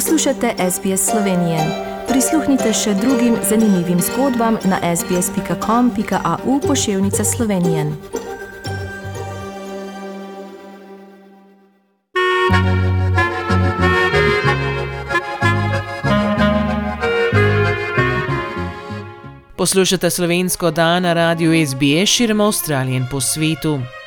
Poslušate SBS Slovenije. Prisluhnite še drugim zanimivim zgodbam na sbsp.com.au pošiljka Slovenije. Poslušate slovensko dan na radiju SBS širom Avstralije in po svetu.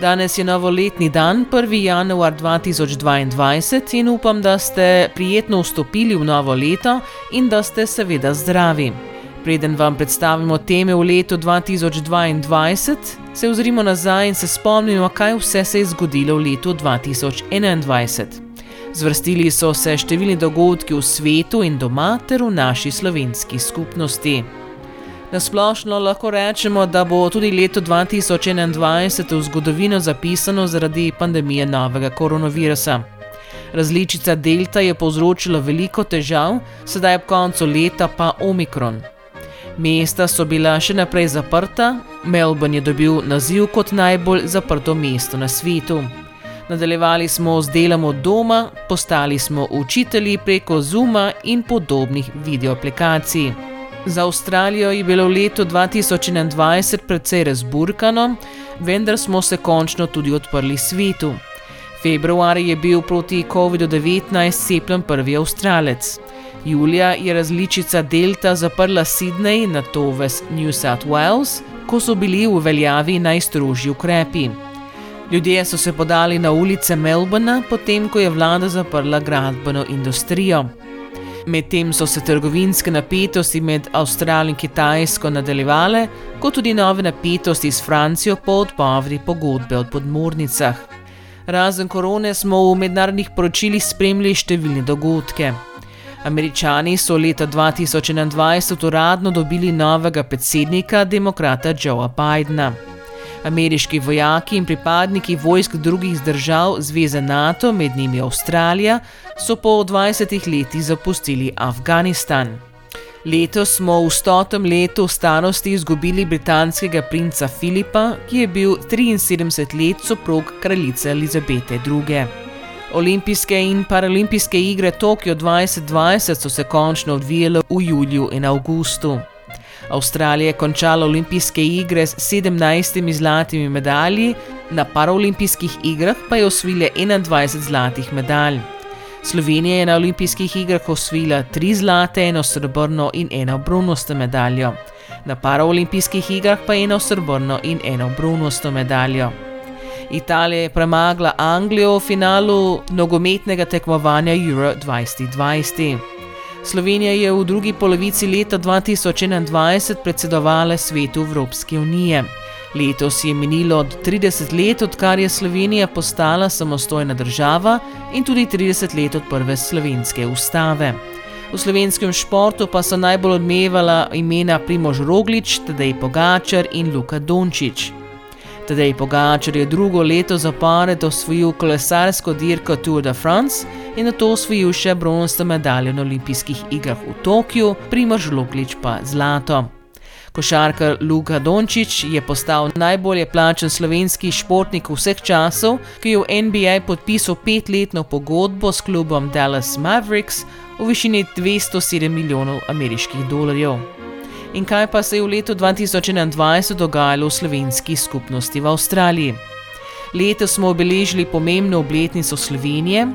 Danes je novoletni dan, 1. januar 2022, in upam, da ste prijetno vstopili v novo leto in da ste seveda zdravi. Preden vam predstavimo teme v letu 2022, se ozrimo nazaj in se spomnimo, kaj vse se je zgodilo v letu 2021. Zvrstili so se številni dogodki v svetu in doma ter v naši slovenski skupnosti. Nasplošno lahko rečemo, da bo tudi leto 2021 v zgodovino zapisano zaradi pandemije novega koronavirusa. Različica Delta je povzročila veliko težav, sedaj ob koncu leta pa Omikron. Mesta so bila še naprej zaprta, Melbourne je dobil naziv kot najbolj zaprto mesto na svetu. Nadaljevali smo z delom od doma, postali smo učitelji preko Zuma in podobnih videoaplikacij. Za Avstralijo je bilo v letu 2021 precej razburkano, vendar smo se končno tudi odprli svetu. Februar je bil proti COVID-19 cepljen prvi Avstralec. Julija je različica Delta zaprla Sydney na to ves New South Wales, ko so bili v veljavi najstrožji ukrepi. Ljudje so se podali na ulice Melbourna, potem ko je vlada zaprla gradbeno industrijo. Medtem so se trgovinske napetosti med Avstralijo in Kitajsko nadaljevale, kot tudi nove napetosti s Francijo po odpovedi pogodbe o podmornicah. Razen korone smo v mednarodnih poročilih spremljali številne dogodke. Američani so leta 2021 uradno dobili novega predsednika, demokrata Joea Bidna. Ameriški vojaki in pripadniki vojsk drugih držav Zveze NATO, med njimi Avstralija, so po 20 letih zapustili Afganistan. Letos smo v stotem letu starosti izgubili britanskega princa Filipa, ki je bil 73 let soprog kraljice Elizabete II. Olimpijske in paralimpijske igre Tokio 2020 so se končno odvijale v juliju in avgustu. Avstralija je končala olimpijske igre s 17 zlatimi medalji, na paraolimpijskih igrah pa je osvojila 21 zlatih medalj. Slovenija je na olimpijskih igrah osvojila 3 zlate, eno srebrno in eno bronasto medaljo. Na paraolimpijskih igrah pa eno srebrno in eno bronasto medaljo. Italija je premagala Anglijo v finalu nogometnega tekmovanja Euro 2020. Slovenija je v drugi polovici leta 2021 predsedovala svetu Evropske unije. Letos je minilo od 30 let, odkar je Slovenija postala samostojna država in tudi 30 let od prve slovenske ustave. V slovenskem športu pa so najbolj odmevala imena Primož Roglič, Tadej Pogačar in Luka Dončić. Tadej Pogačar je drugo leto zapored osvojil kolesarsko dirko Tour de France in na to osvojil še bronasto medaljo na olimpijskih igrah v Tokiu, Primož Roglič pa zlato. Košarkar Luka Dončić je postal najbolje plačen slovenski športnik vseh časov, ki je v NBA podpisal petletno pogodbo s klubom Dallas Mavericks v višini 207 milijonov ameriških dolarjev. In kaj pa se je v letu 2021 dogajalo v slovenski skupnosti v Avstraliji? Letos smo obeležili pomembno obletnico Slovenije.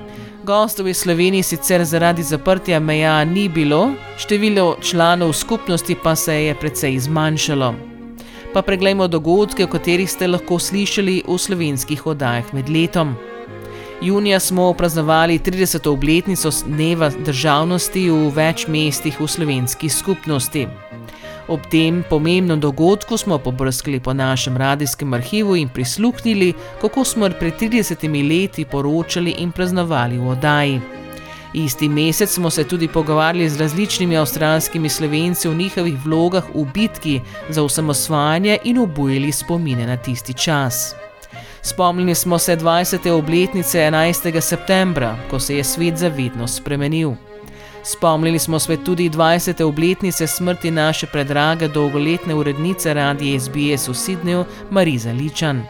Gostov iz Slovenije sicer zaradi zaprtja meja ni bilo, število članov skupnosti pa se je precej zmanjšalo. Pa preglejmo dogodke, o katerih ste lahko slišali v slovenskih oddajah med letom. Junija smo praznovali 30. obletnico dneva državnosti v več mestih v slovenski skupnosti. Ob tem pomembnem dogodku smo pobrskali po našem radijskem arhivu in prisluhnili, kako smo pred 30 leti poročali in praznovali v oddaji. Isti mesec smo se tudi pogovarjali z različnimi avstralskimi slovenci v njihovih vlogah v bitki za osamosvajanje in obujali spomine na tisti čas. Spomnili smo se 20. obletnice 11. septembra, ko se je svet zavedno spremenil. Spomnili smo se tudi 20. obletnice smrti naše predrage dolgoletne urednice radije SBS v Sydneyju, Mariza Ličan.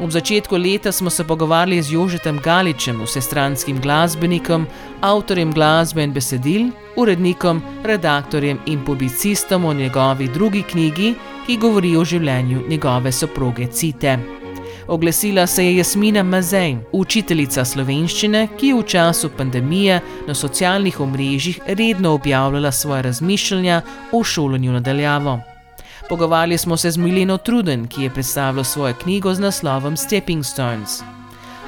Ob začetku leta smo se pogovarjali z Jožetem Galičem, vsestranskim glasbenikom, avtorjem glasbe in besedil, urednikom, redaktorjem in publicistom o njegovi drugi knjigi, ki govori o življenju njegove soproge Cite. Oglasila se je Jasmina Mazej, učiteljica slovenščine, ki je v času pandemije na socialnih omrežjih redno objavljala svoje razmišljanja o šolanju nadaljavo. Pogovarjali smo se z Mileno Truden, ki je predstavila svojo knjigo z naslovom Stepping Stones.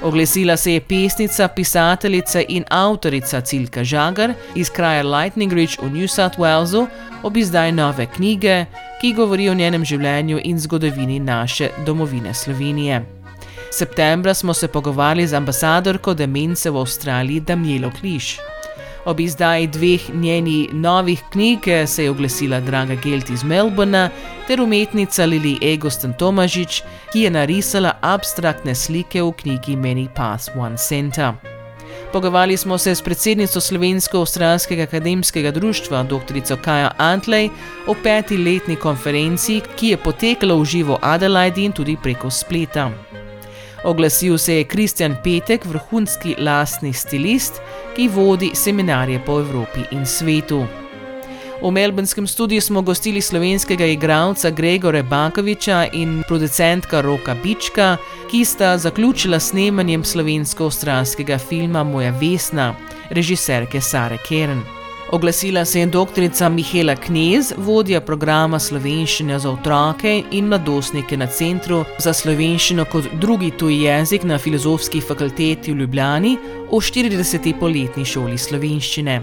Oglasila se je pesnica, pisateljica in avtorica Cilka Žagar iz kraja Lightning Ridge v New South Walesu ob izdaji nove knjige, ki govori o njenem življenju in zgodovini naše domovine Slovenije. Septembra smo se pogovarjali z ambasadorko demence v Avstraliji Damielo Kliš. Ob izdaji dveh njenih novih knjig se je oglasila Draga Gelt iz Melbourna ter umetnica Lili Egoston Tomažič, ki je narisala abstraktne slike v knjigi Many Paths One Center. Pogovarjali smo se s predsednico Slovensko-Australskega akademskega društva, dr. Kaja Antlej, o peti letni konferenci, ki je potekala v živo Adelaide in tudi preko spleta. Oglasil se je Kristjan Petek, vrhunski lastni stilist, ki vodi seminarje po Evropi in svetu. V melbournskem studiu smo gostili slovenskega igralca Gregora Bakoviča in producentka Roka Bička, ki sta zaključila snemanjem slovensko-australskega filma Moja Vesna, režiserke Sare Kern. Oglasila se je doktorica Mihela Knez, vodja programa Slovenščina za otroke in mladostnike na Centru za slovenščino kot drugi tuji jezik na Filozofski fakulteti v Ljubljani o 40. poletni šoli slovenščine.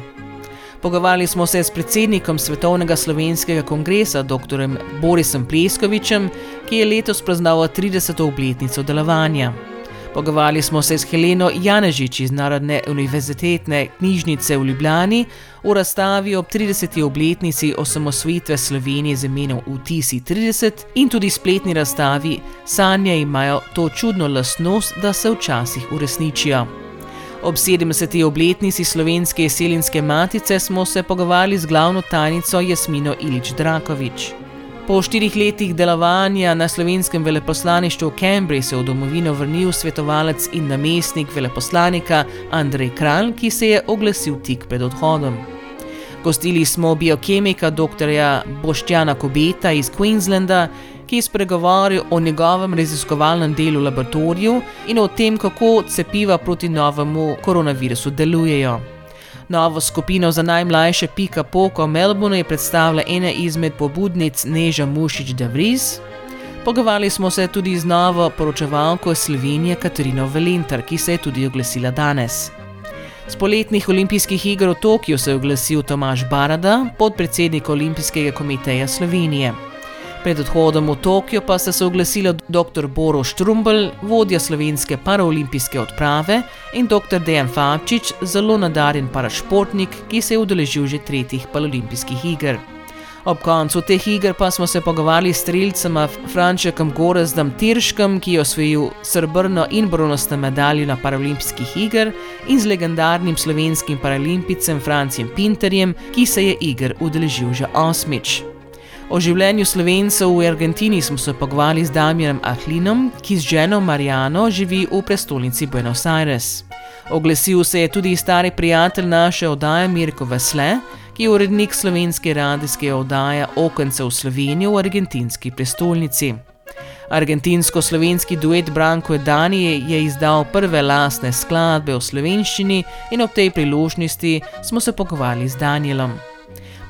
Pogovarjali smo se s predsednikom Svetovnega slovenskega kongresa, dr. Borisom Pleskovičem, ki je letos praznal 30. obletnico delovanja. Pogovarjali smo se s Heleno Janežič iz Narodne univerzitetne knjižnice v Ljubljani v razstavi ob 30. obletnici osamosvojitve Slovenije z imenom Vtisi 30 in tudi spletni razstavi Sanje imajo to čudno lastnost, da se včasih uresničijo. Ob 70. obletnici slovenske selinske matice smo se pogovarjali z glavno tajnico Jasmino Ilič Drakovič. Po štirih letih delovanja na slovenskem veleposlaništvu v Cambridge se je v domovino vrnil svetovalec in namestnik veleposlanika Andrej Kralj, ki se je oglasil tik pred odhodom. Gostili smo biokemika dr. Boštjana Kobeta iz Queenslanda, ki je spregovoril o njegovem raziskovalnem delu v laboratoriju in o tem, kako cepiva proti novemu koronavirusu delujejo. Novo skupino za najmlajše Pika Poko v Melbournu je predstavila ena izmed pobudnic Neža Mušič Davriz. Pogovarjali smo se tudi z novo poročevalko Slovenije Katarino Velintar, ki se je tudi oglasila danes. Z poletnih olimpijskih iger v Tokiu se je oglasil Tomaš Barada, podpredsednik Olimpijskega komiteja Slovenije. Pred odhodom v Tokio pa se oglasila dr. Boro Štrumbel, vodja slovenske paraolimpijske odprave, in dr. Dejan Fabčič, zelo nadarjen parašportnik, ki se je udeležil že tretjih paraolimpijskih iger. Ob koncu teh iger pa smo se pogovarjali s streljcema Frančekom Gorezdom Tirškem, ki je osvojil srebrno in bronasto medaljo na paraolimpijskih iger, in z legendarnim slovenskim paralimpicem Francijem Pinterjem, ki se je iger udeležil že osmič. O življenju slovencev v Argentini smo se pogovarjali z Damienom Ahlinom, ki z ženo Marijano živi v prestolnici Buenos Aires. Oglasil se je tudi stari prijatelj naše oddaje Mirko Vesle, ki je urednik slovenske radijske oddaje Okence v Slovenijo v argentinski prestolnici. Argentinsko-slovenski duet Branko Dani je izdal prve lastne skladbe o slovenščini in ob tej priložnosti smo se pogovarjali z Danielom.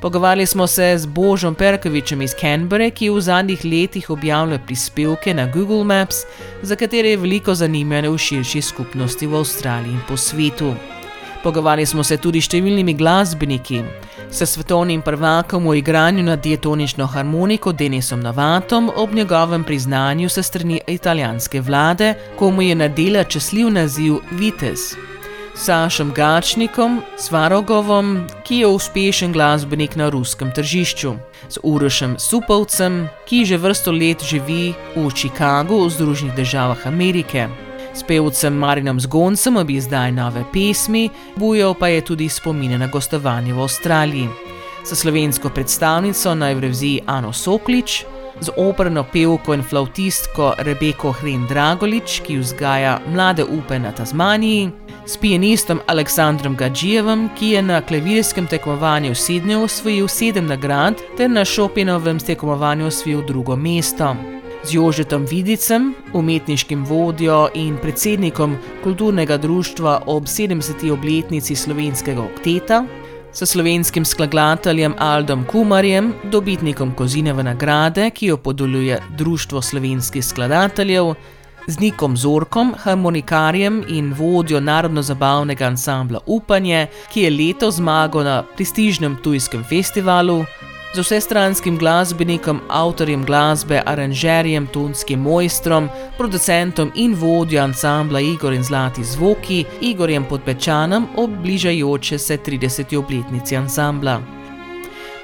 Pogovarjali smo se z Božom Perkovičem iz Canberre, ki v zadnjih letih objavlja prispevke na Google Maps, za katere je veliko zanimanja v širši skupnosti v Avstraliji in po svetu. Pogovarjali smo se tudi s številnimi glasbeniki, s svetovnim prvakom v igranju na diatonično harmoniko Denisom Navatom ob njegovem priznanju se strani italijanske vlade, komu je nadela časljiv naziv Vitez. Sašem Gačnikom, Svarogovom, ki je uspešen glasbenik na ruskem tržišču, z Urošem Supovcem, ki že vrsto let živi v Chicagu v Združenih državah Amerike, s pevcem Marinom Zgoncem ob izdaji nove pesmi, bujal pa je tudi spomine na gostovanje v Avstraliji, s slovensko predstavnico na Evrevziji Ano Soklič, z operno pevko in flautistko Rebeko Hren Dragolič, ki vzgaja mlade upe na Tasmaniji, s pianistom Aleksandrom Gadžijevem, ki je na klavirskem tekmovanju v Sydneyju osvojil sedem nagrad, ter na Šopinovem tekmovanju osvojil drugo mesto. Z Jožetom Vidicem, umetniškim vodjo in predsednikom kulturnega društva ob 70. obletnici slovenskega okteta, s slovenskim skladateljem Aldom Kumarjem, dobitnikom Kozineve nagrade, ki jo podeljuje Društvo slovenskih skladateljev, z Nikom Zorkom, harmonikarjem in vodjo narodno-zabavnega ansambla Upanje, ki je leto zmagal na prestižnem tujskem festivalu, z vsestranskim glasbenikom, avtorjem glasbe, aranžerjem, tonskim mojstrom, producentom in vodjo ansambla Igor in Zlati zvoki, Igorjem Podpečanom ob bližajoče se 30. obletnici ansambla.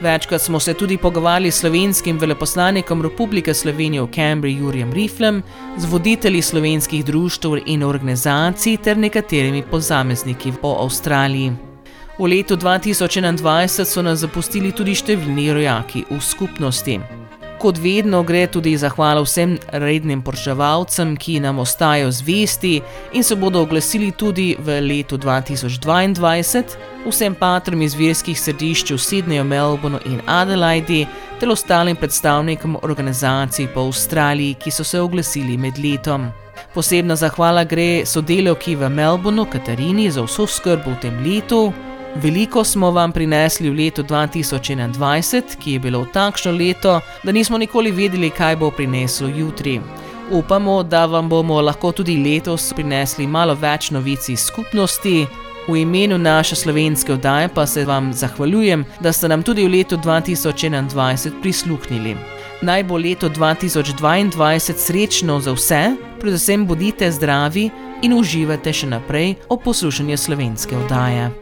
Večkrat smo se tudi pogovarjali s slovenskim veleposlanikom Republike Slovenije v Cambridge Jurjem Riflem, z voditelji slovenskih društv in organizacij ter nekaterimi posamezniki po Avstraliji. V letu 2021 so nas zapustili tudi številni rojaki v skupnosti. Kot vedno gre tudi zahvala vsem rednim poročevalcem, ki nam ostajajo zvesti in se bodo oglasili tudi v letu 2022, vsem patrom iz verskih središč v Sydneyju, Melbournu in Adelaidi, ter ostalim predstavnikom organizacij po Avstraliji, ki so se oglasili med letom. Posebna zahvala gre sodelovki v Melbournu, Katarini, za vso skrb v tem letu. Veliko smo vam prinesli v letu 2021, ki je bilo takšno leto, da nismo nikoli vedeli, kaj bo prineslo jutri. Upamo, da vam bomo lahko tudi letos prinesli malo več novic iz skupnosti. V imenu naše slovenske oddaje pa se vam zahvaljujem, da ste nam tudi v letu 2021 prisluhnili. Naj bo leto 2022 srečno za vse, predvsem bodite zdravi in uživate še naprej ob poslušanju slovenske oddaje.